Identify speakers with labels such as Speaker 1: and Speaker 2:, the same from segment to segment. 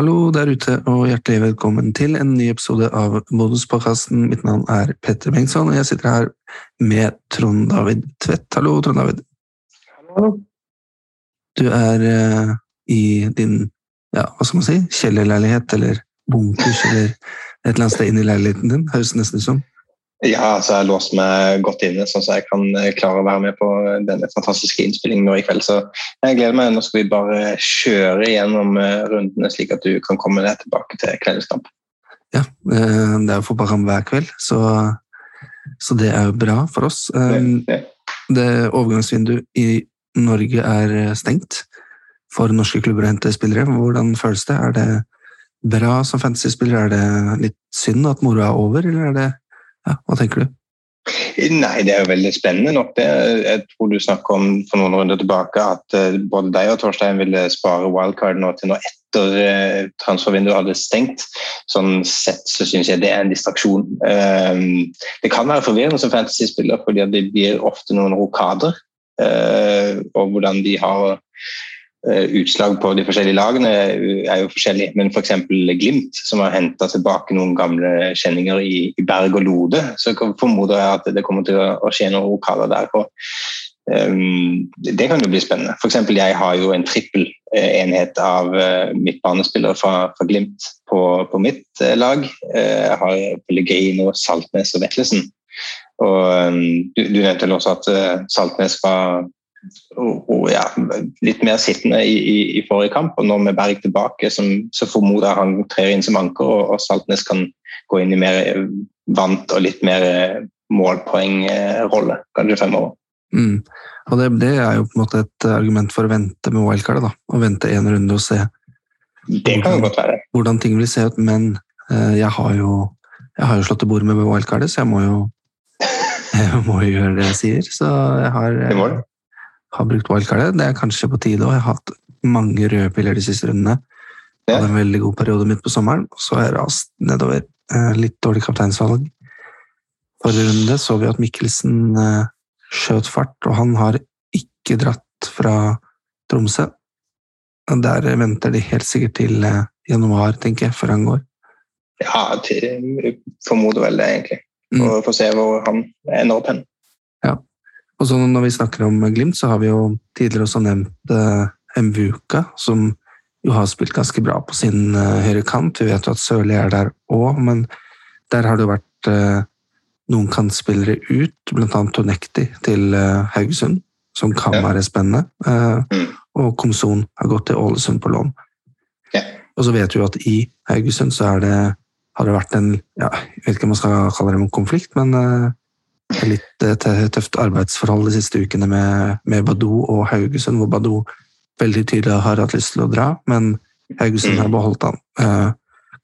Speaker 1: Hallo der ute, og hjertelig velkommen til en ny episode av Bonuspodkasten. Mitt navn er Petter Bengtsson, og jeg sitter her med Trond David Tvedt. Hallo, Trond David.
Speaker 2: Hallo.
Speaker 1: Du er eh, i din, ja, hva skal man si, kjellerleilighet eller bunkers eller et eller annet sted inn i leiligheten din, høres nesten ut som.
Speaker 2: Ja, altså jeg har låst meg godt inne, sånn at jeg kan eh, klare å være med på denne fantastiske innspillingen nå i kveld. Så jeg gleder meg. Nå skal vi bare kjøre gjennom eh, rundene, slik at du kan komme deg tilbake til kveldens kamp.
Speaker 1: Ja, eh, det er jo fotballkamp hver kveld, så, så, det er jo bra for oss. Det, det overgangsvinduet i Norge er stengt for norske klubber å hente spillere. Hvordan føles det? Er det bra som fantasyspiller? Er det litt synd at moroa er over, eller er det ja, hva tenker du?
Speaker 2: Nei, Det er jo veldig spennende nok. det. Jeg tror du snakket om for noen runder tilbake at eh, både deg og Torstein ville spare wildcard nå til nå etter eh, transfervinduet hadde stengt. Sånn sett så syns jeg det er en distraksjon. Eh, det kan være forvirrende som fantasyspiller, fordi det blir ofte noen rokader. Og hvordan de har Eh, utslag på de forskjellige lagene er jo forskjellige, men f.eks. For Glimt, som har henta tilbake noen gamle kjenninger i, i Berg og Lode, så formoder jeg at det kommer til å skje noen vokaler der. Og, Um, det kan jo bli spennende. Eksempel, jeg har jo en trippel enhet av midtbanespillere fra, fra, Glimt på, på mitt lag. Jeg har Pellegrino, Saltnes og Vetlesen. Og um, du, du, nevnte også at Saltnes var og, og ja, litt mer sittende i, i, i, forrige kamp. og Nå med Berg tilbake, som, så formoder jeg han trer inn som anker, og, og, Saltnes kan gå inn i mer vant og litt mer eh, målpoengrolle kanskje fremover.
Speaker 1: Mm. Og det, det, er jo på en måte et argument for å vente med wildcardet. Å vente en runde og se
Speaker 2: det kan hvordan,
Speaker 1: hvordan ting vil se ut. Men eh, jeg, har jo, jeg har jo slått til bordet med wildcardet, så jeg må jo jeg må jo gjøre det jeg sier. Så jeg har, har brukt wildcardet. Det er kanskje på tide og Jeg har hatt mange røde piller de siste rundene. Jeg hadde en veldig god periode midt på sommeren, og så har jeg rast nedover. Eh, litt dårlig kapteinsvalg. Forrige runde så vi at Mikkelsen eh, skjøt fart, og han har ikke dratt fra Tromsø. Der venter de helt sikkert til eh, januar, tenker jeg, før han går.
Speaker 2: Ja, formoder vel det, egentlig. Mm. For å se hvor han ender opp hen.
Speaker 1: Og så når vi snakker om Glimt, så har vi jo tidligere også nevnt uh, Mvuka, som jo har spilt ganske bra på sin uh, høyre kant. Vi vet jo at Sørli er der òg, men der har det jo vært uh, noen kantspillere ut, bl.a. Tonekti til Haugesund, som kan være spennende. Mm. Og Komson har gått til Ålesund på lån. Og så vet vi jo at i Haugesund så er det, har det vært en ja, Jeg vet ikke om man skal kalle det en konflikt, men litt eh, tøft arbeidsforhold de siste ukene med, med Badou og Haugesund, hvor Badou veldig tydelig har hatt lyst til å dra, men Haugesund har mm. beholdt han. Eh,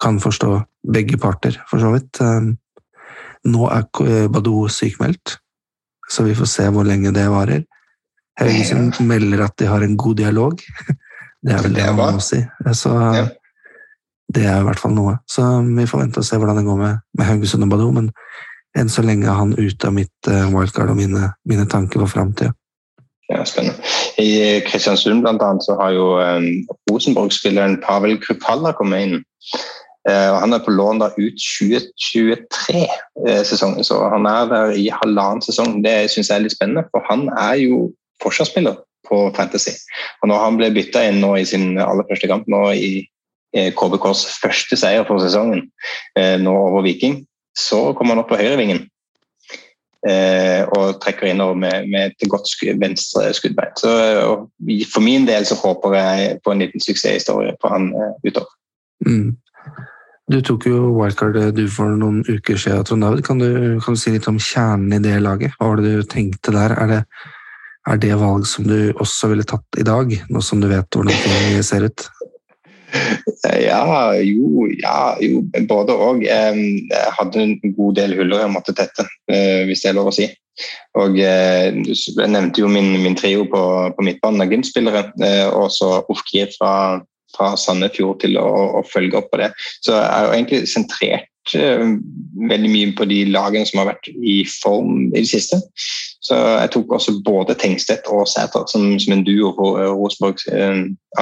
Speaker 1: kan forstå begge parter, for så vidt. Eh, nå er Badou sykmeldt, så vi får se hvor lenge det varer. Haugesund melder at de har en god dialog. Det er vel det man må si. Så det er i hvert fall noe. Så vi får vente og se hvordan det går med, med Haugesund og Badou, men enn så lenge er han ute av mitt uh, wildcard og mine, mine tanker for framtida.
Speaker 2: Ja, spennende. I eh, Kristiansund blant annet, så har jo um, Rosenborg-spilleren Pavel Krupalla kommet inn. Uh, Han er på lån da ut 2023-sesongen, så han er der i halvannen sesong. Det syns jeg er litt spennende, for han er jo forsvarsspiller på Fantasy. Og når han ble bytta inn nå i sin aller første kamp, nå i KBKs første seier for sesongen, nå over Viking, så kommer han opp på høyrevingen eh, og trekker innover med, med et godt sku, venstre skuddbein. Så For min del så håper jeg på en liten suksesshistorie på han eh, utover.
Speaker 1: Mm. Du tok jo wildcard du for noen uker siden, Trond David. Kan du, kan du si litt om kjernen i det laget? Hva var det du tenkte der? Er det, er det valg som du også ville tatt i dag, nå som du vet hvordan det ser ut?
Speaker 2: Ja, jo, ja, jo både òg. Jeg hadde en god del huller jeg måtte tette, eh, hvis det er lov å si. Og eh, Jeg nevnte jo min, min trio på, på midtbanen av Glimt-spillere, eh, og så Ofkir fra, fra Sandefjord til å, å, følge opp på det. Så jeg har jo egentlig sentrert veldig mye på de lagene som har vært i form i det siste. Så jeg tok også både Tengstedt og Sæter som, som en duo på uh, Rosenborgs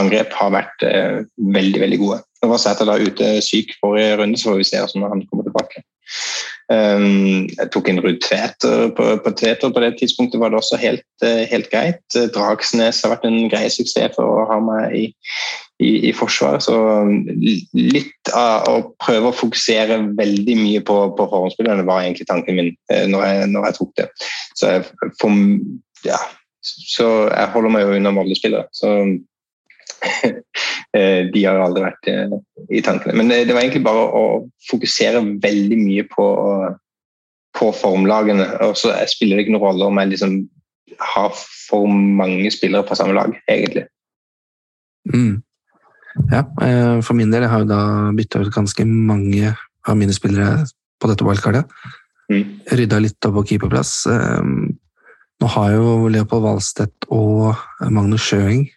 Speaker 2: angrep har vært veldig, veldig gode. Nå var Sæter da ute syk forrige runde, så får vi se hvordan han kommer tilbake. Um, jeg tok inn Ruud Tveter på, på Tveter. På det tidspunktet var det også helt, helt greit. Dragsnes har vært en grei suksess for å ha meg i, i, i Forsvaret. Så litt av å prøve å fokusere veldig mye på, på forhåndsspillerne var egentlig tanken min eh, når jeg, når jeg tok det. Så jeg, for, ja, så jeg holder meg jo unna Molde-spillere. Så eh, de har aldri vært eh, i tankene. Men det, var egentlig bare å fokusere veldig mye på, på formlagene. Og så spiller det ikke noen rolle om jeg liksom har for mange spillere på samme lag, egentlig.
Speaker 1: Mm. Ja, eh, for min del jeg har jeg da bytta ut ganske mange av mine spillere på dette wildcardet. Mm. Rydda litt opp på keeperplass. Eh, nå har jo Leopold Valstedt og Magnus Sjøeng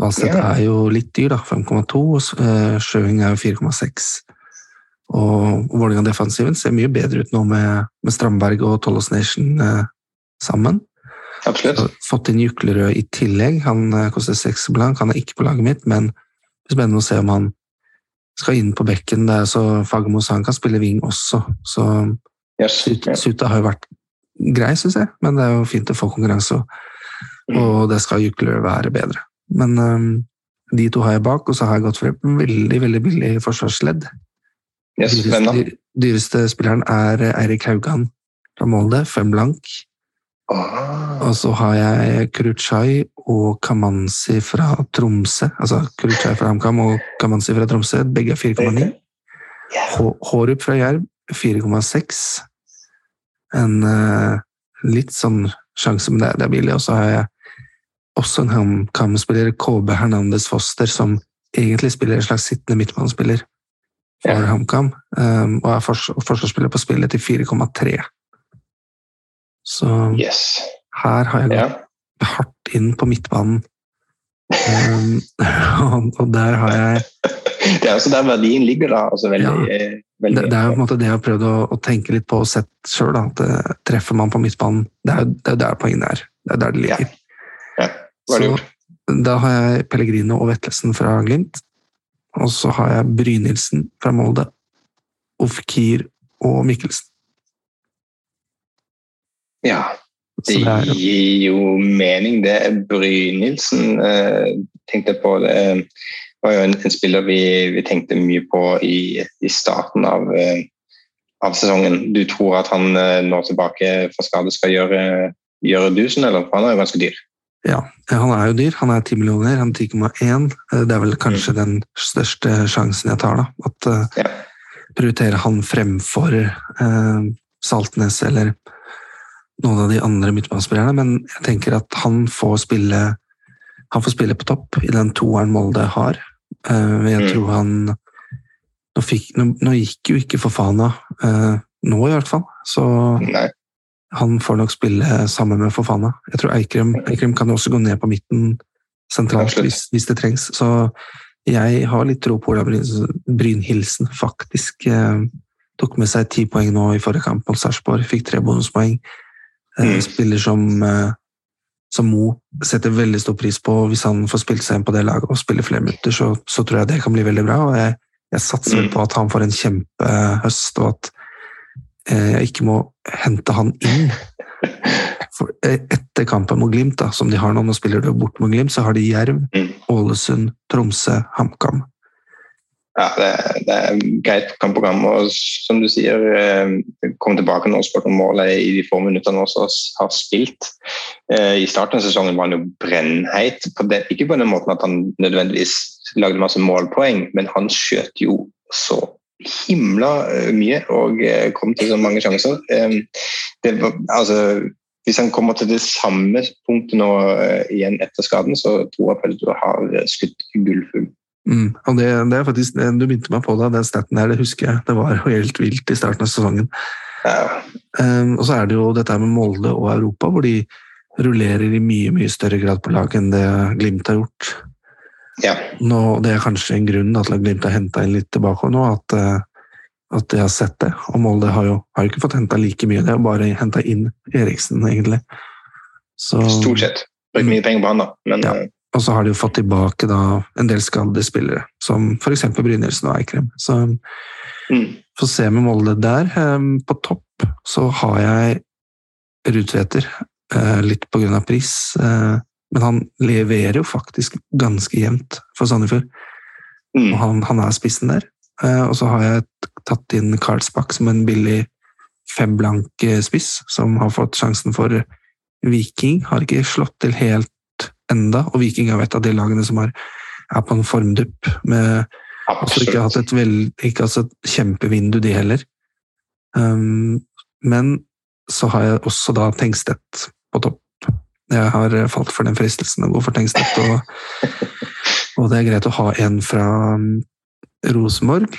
Speaker 1: Valstedt yeah. er jo litt dyr, da. 5,2. og Sjøeng er jo 4,6. Og Vålerenga-defensiven ser mye bedre ut nå med, med Strandberg og Tollos Nation eh, sammen.
Speaker 2: Absolutt.
Speaker 1: Fått inn Juklerød i tillegg. Han eh, koster seks blank. Han er ikke på laget mitt, men det er spennende å se om han skal inn på bekken. Der, er så Fagermos han kan spille wing også, så yes. Suta har jo vært grei, syns jeg, men det er jo fint å få konkurranse, mm. og det skal Juklerød være bedre. Men um, de to har jeg bak, og så har jeg gått for en veldig veldig billig forsvarsledd.
Speaker 2: Yes,
Speaker 1: dyreste, dyreste spilleren er Eirik Haugan fra Molde, fem blank.
Speaker 2: Ah.
Speaker 1: Og så har jeg Kuruchai og Kamanzi fra Tromsø. Altså Kuruchai fra HamKam og Kamanzi fra Tromsø. Begge er 4,9. Hårup fra Jerv 4,6. En uh, litt sånn sjanse, men det, det er billig. Og så har jeg også en HamKam-spiller, KB Hernandez Foster, som egentlig spiller en slags sittende midtbanespiller for ja. HamKam, um, og er forsvarsspiller på spillet til 4,3. Så
Speaker 2: yes.
Speaker 1: her har jeg gått ja. hardt inn på midtbanen. Um, og, der har jeg
Speaker 2: Det er også der verdien ligger, da. Altså veldig, ja,
Speaker 1: eh, veldig, det, det, er jo på en måte det jeg har prøvd å, å tenke litt på og sett sjøl. Uh, treffer man på midtbanen Det er jo der poenget er. Det er der det ligger.
Speaker 2: Ja.
Speaker 1: Så da har jeg Pellegrino og Vetlesen fra Glimt. Og så har jeg Brynildsen fra Molde. Ofkir og Mikkelsen.
Speaker 2: Ja, det gir jo mening, det. Brynildsen eh, tenkte på det eh, var jo en, en spiller vi, vi, tenkte mye på i, i starten av, eh, av, sesongen. Du tror at han eh, nå tilbake fra skade skal gjøre, gjøre dusen, eller? For han er jo ganske dyr.
Speaker 1: Ja, han er jo dyr. Han er 10 millioner, han er 10,1. Eh, det er vel kanskje mm. den største sjansen jeg tar, da. At uh, ja. prioritere han fremfor eh, Saltnes eller noen av de andre midtbanespillerne, men jeg tenker at han får spille han får spille på topp i den toeren Molde har. Eh, jeg mm. tror han nå, fikk, nå, nå, gikk jo ikke for Fana, eh, nå, i hvert fall. Så
Speaker 2: Nei.
Speaker 1: Han får nok spille sammen med Fofana. Jeg tror Eikrem, Eikrem kan også gå ned på midten sentralt hvis, hvis, det trengs. Så jeg har litt tro på Ola Brynhilsen, faktisk. Eh, tok med seg ti poeng nå i forrige kamp mot Sarpsborg, fikk tre bonuspoeng. Mm. Spiller som, eh, som Mo setter veldig stor pris på. Hvis han får spilt seg inn på det laget og spiller flere minutter, så, så, tror jeg det kan bli veldig bra. og Jeg, jeg satser vel mm. på at han får en kjempehøst, og at eh, jeg ikke må hente han inn. For etter kampen mot Glimt, da, som de har nå, nå spiller de bort mot Glimt, så har de Jerv, mm. Ålesund, Tromsø, HamKam
Speaker 2: ja, det, det, er greit kampprogram. Og som du sier, eh, kom tilbake når Sport målet i de få minuttene også har spilt. Eh, I starten av sesongen var han jo brennheit. På det, ikke på den måten at han nødvendigvis lagde masse målpoeng, men han skjøt jo så himla eh, mye og kom til så mange sjanser. Det var, altså, hvis han kommer til det samme punktet nå igjen etter skaden, så tror jeg at du har skutt gullfugl.
Speaker 1: Mm, og det, det, er faktisk, det, Du begynte meg på det, den staten her, det husker jeg. Det var helt vilt i starten av sesongen.
Speaker 2: Ja.
Speaker 1: Um, og så er det jo dette med Molde og Europa, hvor de rullerer i mye mye større grad på lag enn det Glimt har gjort.
Speaker 2: Ja.
Speaker 1: Nå, det er kanskje en grunn til at Glimt har henta inn litt tilbake nå, at uh, at jeg har sett det. Og Molde har jo, har ikke fått henta like mye, det har bare henta inn Eriksen, egentlig.
Speaker 2: Så, Stort sett. Brukt mye penger på han, da. Men, ja.
Speaker 1: Eh, og så har de jo fått tilbake da, en del skadde spillere, som f.eks. Brynildsen og Eikrem. Så mm. får se med Molde der. Ehm, på topp så har jeg Rudtveter, eh, litt på grunn av pris. Men han leverer jo faktisk ganske jevnt for Sandefjord. Mm. Og han, han, er spissen der. Eh, og så har jeg tatt inn Karlsbakk som en billig femblank spiss, som har fått sjansen for Viking. Har ikke slått til helt enda, og Viking er et av de lagene som er, er på en formdupp. med altså ikke hatt et, vel, ikke hatt et kjempevindu, de heller. Um, men så har jeg også da Tengstedt. Jeg har falt for den fristelsen å gå for Tengstedt, og, og, det er greit å ha en fra um, Rosenborg.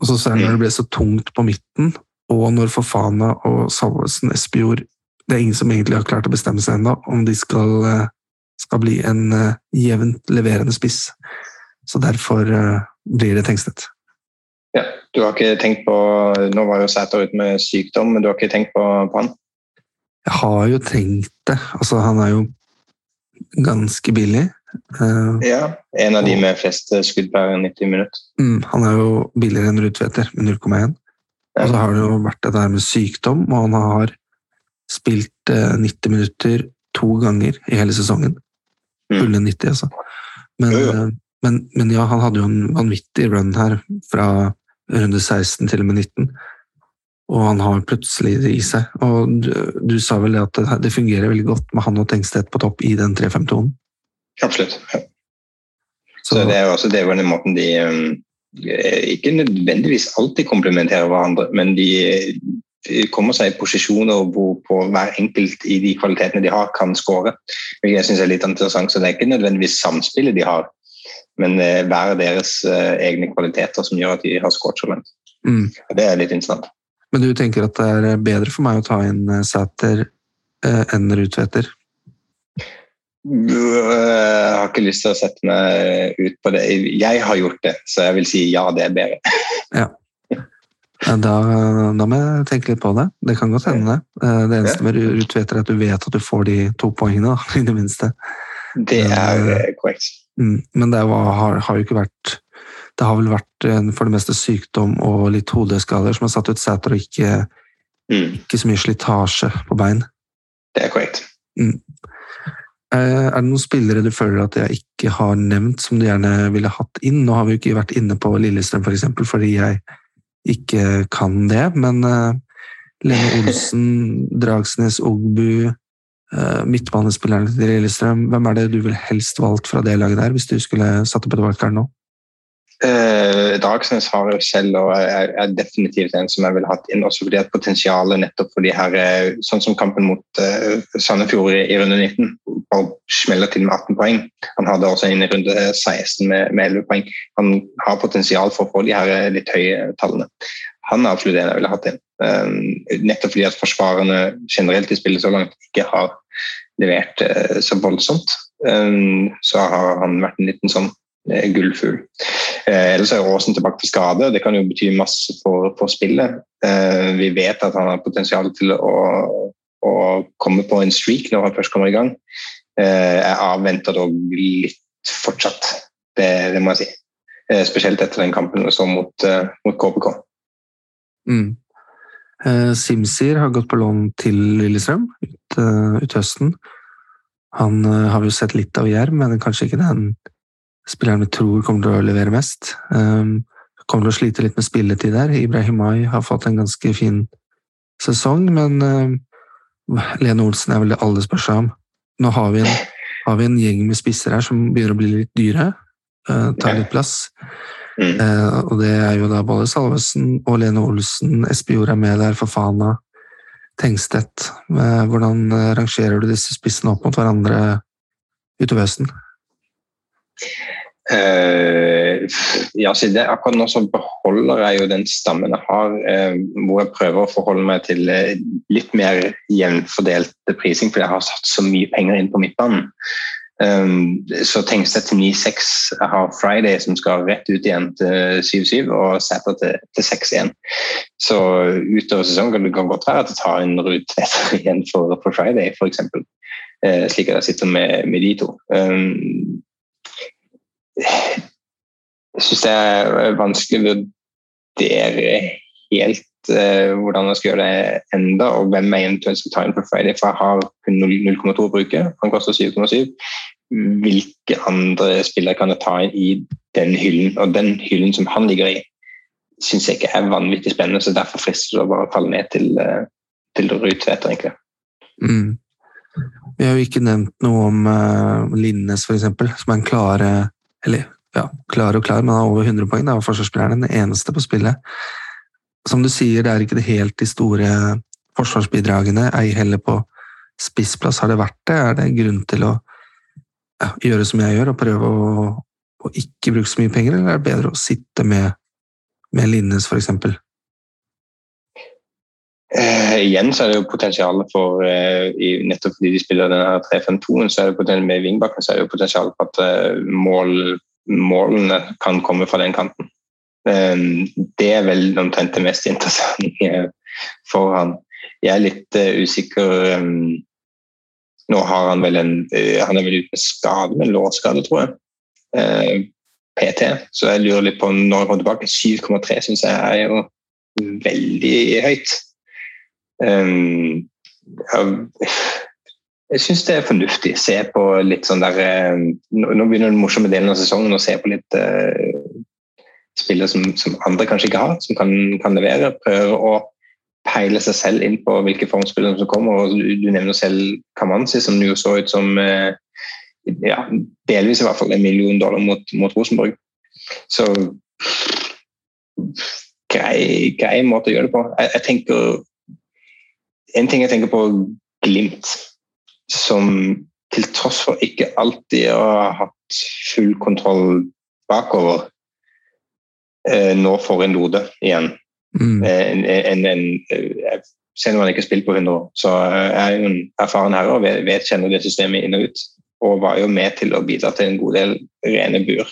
Speaker 1: Og så særlig når det ble så tungt på midten, og når Fofana og Salvesen Espejord Det er ingen som egentlig har klart å bestemme seg ennå om de skal uh, skal bli en uh, jevnt leverende spiss. Så derfor blir det Tengstedt.
Speaker 2: Ja, du har ikke tenkt på Nå var jo Sæter ute med sykdom, men du har ikke tenkt på, på, han?
Speaker 1: Jeg har jo tenkt det. Altså, han er jo ganske billig.
Speaker 2: Uh, ja, en av de med flest skudd per 90 minutter.
Speaker 1: Mm, han er jo billigere enn Rudtveter med 0,1. Og så har det jo vært det der med sykdom, og han har spilt 90 minutter to ganger i hele sesongen. Mm. Fulle 90, altså. Men, jo, jo. Eh, men, men, ja, han hadde jo en vanvittig run her fra runde 16 til og med 19. Og han har plutselig det i seg. Og du, du sa vel at det, det, fungerer veldig godt med han og Tengstedt på topp i den 3-5-2-en?
Speaker 2: Absolutt. Ja. Så, Så, det er jo også det er den måten de um, ikke nødvendigvis alltid komplementerer hverandre, men de kommer seg i posisjoner hvor på hver enkelt i de kvalitetene de har, kan skåre. Jeg synes er litt interessant, så Det er ikke nødvendigvis samspillet de har, men eh, hver deres eh, egne kvaliteter som gjør at de har skåret så langt. Mm. Det er litt interessant.
Speaker 1: Men du tenker at det er bedre for meg å ta inn eh, Sæter enn Rudtveter?
Speaker 2: Jeg har ikke lyst til å sette meg ut på det. Jeg har gjort det, så jeg vil si ja, det er bedre.
Speaker 1: Ja. Da, da, må jeg tenke litt på det. Det kan godt hende, det. Eh, det eneste med Rutveter er at du vet at du får de to poengene, i det minste.
Speaker 2: Det er eh, korrekt.
Speaker 1: Mm, men det har, har, jo ikke vært Det har vel vært eh, for det meste sykdom og litt hodeskader som har satt ut Sæter, og ikke, mm. ikke, så mye slitasje på bein.
Speaker 2: Det er korrekt.
Speaker 1: Mm. Er det noen spillere du føler at jeg ikke har nevnt, som du gjerne ville hatt inn? Nå har vi jo ikke vært inne på Lillestrøm, f.eks., for eksempel, fordi jeg ikke kan det, men uh, Lene Olsen, Dragsnes, Ogbu, midtbanespillerne til Lillestrøm Hvem er det du ville helst valgt fra det laget der, hvis du skulle satt opp et valgkart nå?
Speaker 2: Eh, Dragsnes har jeg selv og er, er, definitivt en som jeg ville hatt inn. Også fordi at potensialet nettopp for de her, eh, sånn som kampen mot eh, Sandefjord i, i, runde 19, bare smeller til med 18 poeng. Han hadde også en i runde 16 med, med 11 poeng. Han har potensial for å få de her litt høye tallene. Han er absolutt en jeg ville hatt inn. Eh, nettopp fordi at forsvarerne generelt i spillet så langt ikke har levert så voldsomt. Så har han vært en liten sånn gullfugl. Eh, ellers er Aasen tilbake til skade. Det kan jo bety masse for, for spillet. Eh, vi vet at han har potensial til å, å, komme på en streak når han først kommer i gang. Eh, jeg avventer dog litt fortsatt, det, det må jeg si. Spesielt etter den kampen vi så mot, mot KBK.
Speaker 1: Mm. Simsir har gått på lån til Lillestrøm ut, ut høsten. Han har vi jo sett litt av i Jerv, men kanskje ikke den spilleren vi tror kommer til å levere mest. Um, kommer til å slite litt med spilletid der. Ibrahimai har fått en ganske fin sesong, men uh, Lene Olsen er vel det alle spør seg om. Nå har vi, en, har vi en gjeng med spisser her som begynner å bli litt dyre. Uh, tar litt plass. Uh, og det er jo da både Salvesen og Lene Olsen. Espejord er med der, for Fana. Tengstedt. Uh, hvordan rangerer du disse spissene opp mot hverandre utover høsten?
Speaker 2: Uh, ja, det, akkurat nå så beholder jeg jo den stammen jeg har, uh, hvor jeg prøver å forholde meg til uh, litt mer jevnfordelt prising, fordi jeg har satt så mye penger inn på midtbanen. Um, så Tengstedt til 9-6 Jeg har Friday som skal rett ut igjen til 7-7 og Sæter til, til 6-1. Så utover sesongen kan det godt være at jeg tar en rute igjen for, for Friday, f.eks. Uh, slik at jeg sitter med, med de to. Um, syns det er vanskelig å vurdere helt uh, hvordan jeg skal gjøre det enda, og hvem jeg eventuelt skal ta inn på Friday. For jeg har kun 0,2 å bruke. Han koster 7,7. Hvilke andre spillere kan jeg ta inn i den hyllen? Og den hyllen som han ligger i, syns jeg ikke er vanvittig spennende, så derfor frister det å bare falle ned til, uh, til Rudtveter, egentlig.
Speaker 1: Mm. Vi har jo ikke nevnt noe om uh, Linnes, f.eks., som er en klare Eller ja, klar og klar, men har over 100 poeng. Da, var forsvarsspilleren den eneste på spillet. Som du sier, det er ikke det helt de store forsvarsbidragene. Ei heller på spissplass har det vært det. Er det grunn til å ja, gjøre som jeg gjør, og prøve å, å, ikke bruke så mye penger, eller er det bedre å sitte med, med Linnes, f.eks.?
Speaker 2: Eh, igjen så er det jo potensial for eh, i, Nettopp fordi de spiller denne 3-5-2-en, så er det potensial med vingbakken, så er det jo potensial for at eh, mål målene kan komme fra den kanten. Ehm, det er vel omtrent det mest interessante for han. Jeg er litt eh, usikker ehm, Nå har han vel en eh, Han er vel uten skade, med lårskade, tror jeg. Eh, PT. Så jeg lurer litt på når han kommer tilbake. 7,3 syns jeg er jo veldig høyt. Jeg syns det er fornuftig. Se på litt sånn der eh, Nå begynner den morsomme delen av sesongen å se på litt uh, spillere som, som, andre kanskje ikke har, som kan, kan, levere. Prøve å peile seg selv inn på hvilke formspillere som kommer. og Du, du nevner selv Kamanzi, som jo så ut som uh, ja, delvis i hvert fall en million dollar mot, mot Rosenborg. Så grei, grei måte å gjøre det på. Jeg, jeg tenker En ting jeg tenker på Glimt som til tross for ikke alltid å ha hatt full kontroll bakover, eh, nå får en Lode igjen. Mm. Eh, en, en, en, eh, selv om han ikke har spilt på 100 år, så er jeg jo en erfaren herre og vet kjenner det systemet inn og ut. Og var jo med til å bidra til en god del rene bur.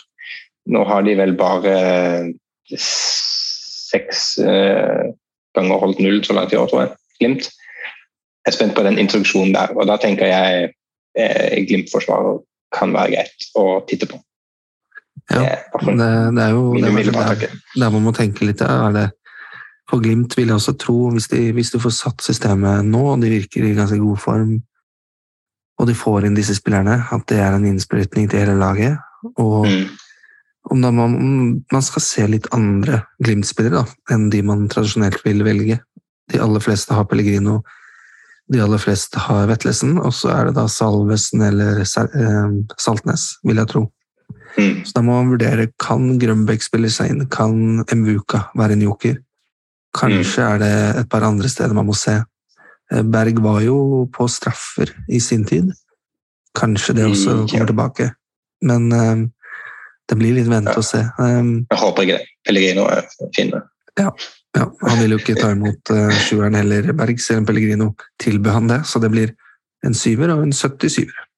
Speaker 2: Nå har de vel bare seks ganger holdt null så langt i år, tror jeg. Glimt er spent på den introduksjonen der. Og da tenker jeg eh, Glimt-forsvaret kan være greit å titte på.
Speaker 1: Ja, det, det er jo det, er, der man må tenke litt. Er det, for Glimt vil jeg også tro, hvis de, hvis de får satt systemet nå, og de virker i ganske god form, og de får inn disse spillerne, at det er en innsprøytning til hele laget. Og mm. om man, man, skal se litt andre Glimt-spillere enn de man tradisjonelt vil velge. De aller fleste har Pellegrino de aller fleste har Vetlesen, og så er det da Salvesen eller eh, Saltnes, vil jeg tro. Mm. Så da må man vurdere kan Grønbæk spille seg inn, kan Mvuka være en joker? Kanskje mm. er det et par andre steder man må se. Eh, Berg var jo på straffer i sin tid. Kanskje det også mm, kommer tilbake. Men um, det blir litt vente og se. Um,
Speaker 2: jeg håper. Pellegrino finner det.
Speaker 1: Ja. Ja, Han vil jo ikke ta imot uh, sjueren heller, Berg, selv om Pellegrino tilbød han det. Så det blir en syver og en 77-er.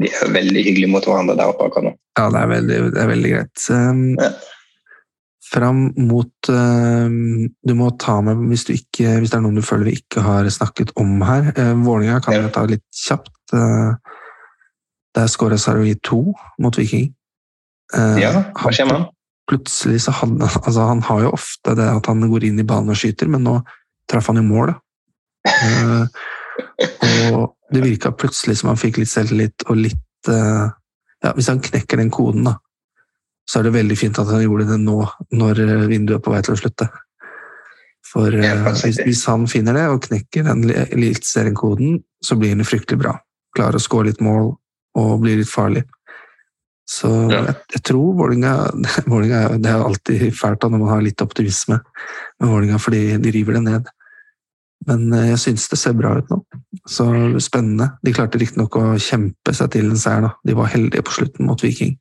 Speaker 2: De er veldig hyggelige mot hverandre der oppe akkurat nå.
Speaker 1: Ja, det er veldig, det er veldig greit. Um, ja. Fram mot um, Du må ta med hvis, ikke, hvis, det er noen du føler vi ikke har snakket om her. Uh, Vålinga kan vi ta litt kjapt. Uh, der skåra Saroui to mot Viking.
Speaker 2: Uh, ja, hva skjer med han?
Speaker 1: Plutselig så hadde altså Han har jo ofte det at han går inn i banen og skyter, men nå traff han i mål. uh, og det virka plutselig som han fikk litt selvtillit og litt uh, ja, Hvis han knekker den koden, da, så er det veldig fint at han gjorde det nå, når vinduet er på vei til å slutte. For uh, hvis, hvis, han finner det og knekker den eliteseriekoden, så blir han fryktelig bra. Klarer å skåre litt mål og blir litt farlig. Så ja. jeg, jeg, tror Vålinga Det er alltid fælt når man har litt optimisme med Vålinga, fordi de river det ned. Men eh, jeg syns det ser bra ut nå. Så spennende. De klarte riktignok å kjempe seg til en seier. da. De var heldige på slutten mot Viking.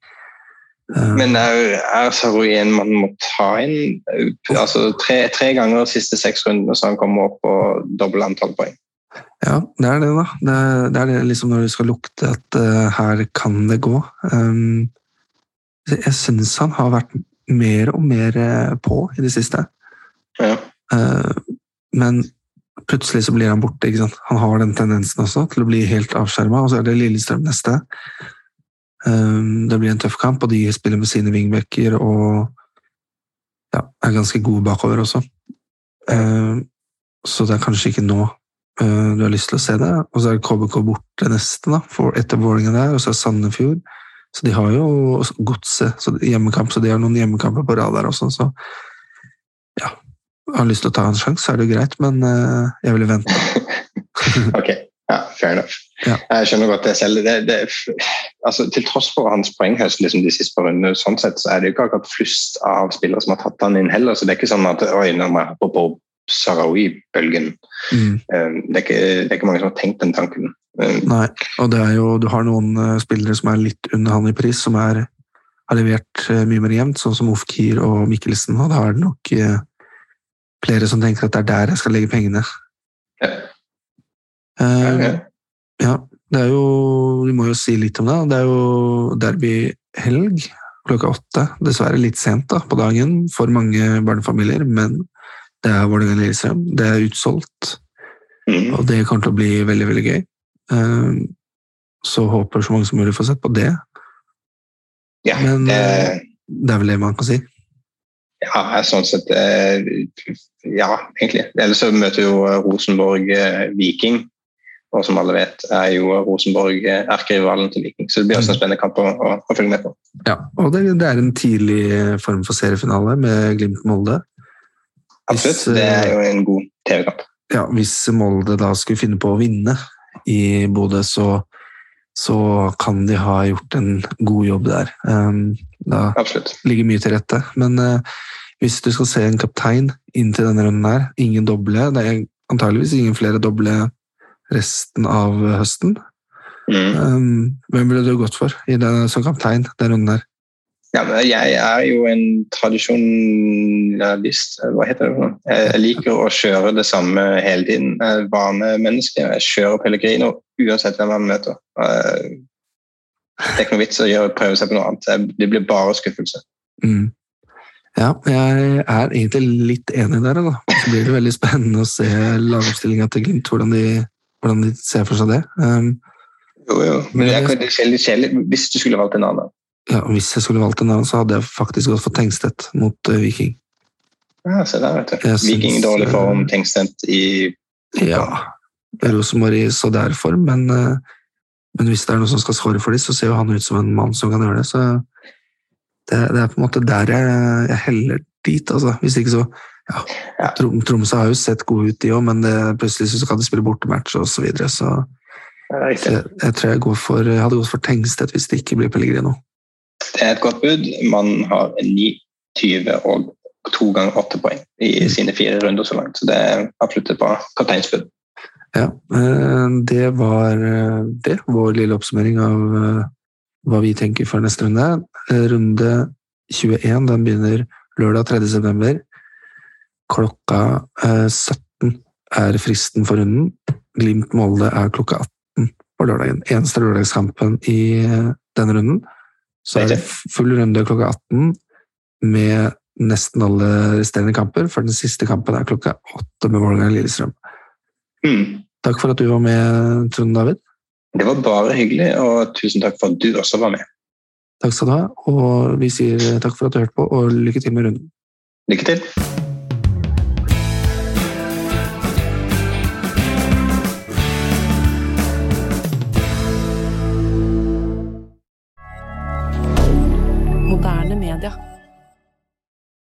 Speaker 2: Eh, Men er, er Saroi en man må ta inn? Altså, tre, tre ganger de siste seks rundene så han kommer opp på dobbelt antall poeng.
Speaker 1: Ja, det er det, da. Det er det, er det liksom når du skal lukte at uh, her kan det gå. Um, jeg syns han har vært mer og mer på i det siste.
Speaker 2: Ja.
Speaker 1: Uh, men plutselig så blir han borte. ikke sant? Han har den tendensen også til å bli helt avskjerma, og så er det Lillestrøm neste. Um, det blir en tøff kamp, og de spiller med sine wingbacker og ja, er ganske gode bakover også. Um, så det er kanskje ikke nå uh, du har lyst til å se det. Og så er det KBK borte neste, da, for etter Vålerenga der, og så er Sandefjord. Så de har jo godset, hjemmekamp, så de har noen hjemmekamper på rad der også. Så ja, har lyst til å ta en sjanse, så er det jo greit, men uh, jeg ville vente.
Speaker 2: ok, ja, fair enough.
Speaker 1: Ja.
Speaker 2: Jeg skjønner godt det selv. Det, det, altså, til tross for hans poenghøst liksom, de siste par rundene, sånn sett, så er det jo ikke akkurat flust av spillere som har tatt han inn heller. så Det er ikke sånn at oi, nå må jeg hoppe på Sarawi-bølgen.
Speaker 1: Mm.
Speaker 2: Um, det, det er ikke mange som har tenkt den tanken. Um,
Speaker 1: Nei, og det er jo, du har noen uh, spillere som er litt under han i pris, som er, har levert mye mer jevnt, sånn som Ofkir og Mikkelsen. og da er det nok flere som tenker at det er der jeg skal legge pengene.
Speaker 2: Ja. Ja.
Speaker 1: ja, det er jo Vi må jo si litt om det. Det er jo derbyhelg klokka åtte. Dessverre litt sent da, på dagen for mange barnefamilier, men det er Vålerenga-Lillestrøm. Det er utsolgt,
Speaker 2: Mm.
Speaker 1: og det kommer til å bli veldig, veldig gøy. Uh, så håper så mange som mulig får sett på det.
Speaker 2: ja,
Speaker 1: Men
Speaker 2: det,
Speaker 1: uh, det er vel det man kan si.
Speaker 2: ja, sånn sett eh, Ja, egentlig. Ellers så møter jo Rosenborg eh, Viking. Og som alle vet, er jo Rosenborg eh, erkerivalen til Viking. Så det blir også en spennende kamp å, å, å følge med på.
Speaker 1: Ja, og det, det er en tidlig form for seriefinale med Glimt-Molde.
Speaker 2: Absolutt. Det er
Speaker 1: eh,
Speaker 2: jo en god TV-kamp.
Speaker 1: ja, hvis Molde da skulle finne på å vinne i Bodø, så, så kan de ha gjort en god jobb der. Um, da
Speaker 2: Absolutt.
Speaker 1: ligger mye til rette. Men uh, hvis du skal se en kaptein inn til denne runden her, ingen doble, det er antageligvis ingen flere doble resten av høsten.
Speaker 2: Mm.
Speaker 1: Um, hvem ville du gått for i den, som kaptein den runden her?
Speaker 2: Ja, jeg er jo en tradisjonalist, hva heter det? for noe? Jeg liker å kjøre det samme hele tiden. Jeg er vanemenneske. Jeg kjører Pellegrino uansett hvem jeg møter. Eh, Det er ikke noe vits å prøve seg på noe annet. Det blir bare skuffelse.
Speaker 1: Mm. Ja, jeg er egentlig litt enig der. Da. Så blir det veldig spennende å se lagoppstillinga til Glimt, hvordan de, hvordan de ser for seg det. Um,
Speaker 2: Jo, jo. Men det er litt kjedelig hvis du skulle valgt en annen.
Speaker 1: Ja, hvis jeg skulle valgt en annen, så hadde jeg faktisk gått for Tengstedt mot uh, Viking.
Speaker 2: Ja, se der, vet du.
Speaker 1: Jeg
Speaker 2: Viking i dårlig form,
Speaker 1: eh,
Speaker 2: Tengstedt i
Speaker 1: Ja, Rosenborg i så der form, men, uh, men hvis det er noe som skal score for dem, så ser jo han ut som en mann som kan gjøre det. Så det, det er på en måte der jeg, jeg heller dit, altså. Hvis ikke så ja,
Speaker 2: Ja.
Speaker 1: Trom, Tromsø har jo sett gode ut, de òg, men det, plutselig så kan de spille bortematch og så videre, så jeg, jeg tror jeg, går for, jeg hadde gått for Tengstedt hvis det ikke blir Pellegrino.
Speaker 2: Det er et godt bud. Man har 9, 20 og to ganger åtte poeng i sine fire runder så langt. Så det er absolutt et bra kapteinsbud.
Speaker 1: Ja, eh, det var eh, det. Vår lille oppsummering av eh, hva vi tenker for neste runde. Runde 21 den begynner lørdag 3. september. Klokka eh, 17 er fristen for runden. Glimt-Molde er klokka 18 på lørdagen. Eneste lørdagskampen i denne runden. Så er det full runde klokka 18 med nesten alle resterende kamper, for den siste kampen er klokka 8 med Vålerenga-Lillestrøm.
Speaker 2: Mm.
Speaker 1: Takk for at du var med, Trond David.
Speaker 2: Det var bare hyggelig, og tusen takk for at du også var med.
Speaker 1: Takk skal du ha. Og vi sier takk for at du hørte på, og lykke til med runden.
Speaker 2: Lykke til.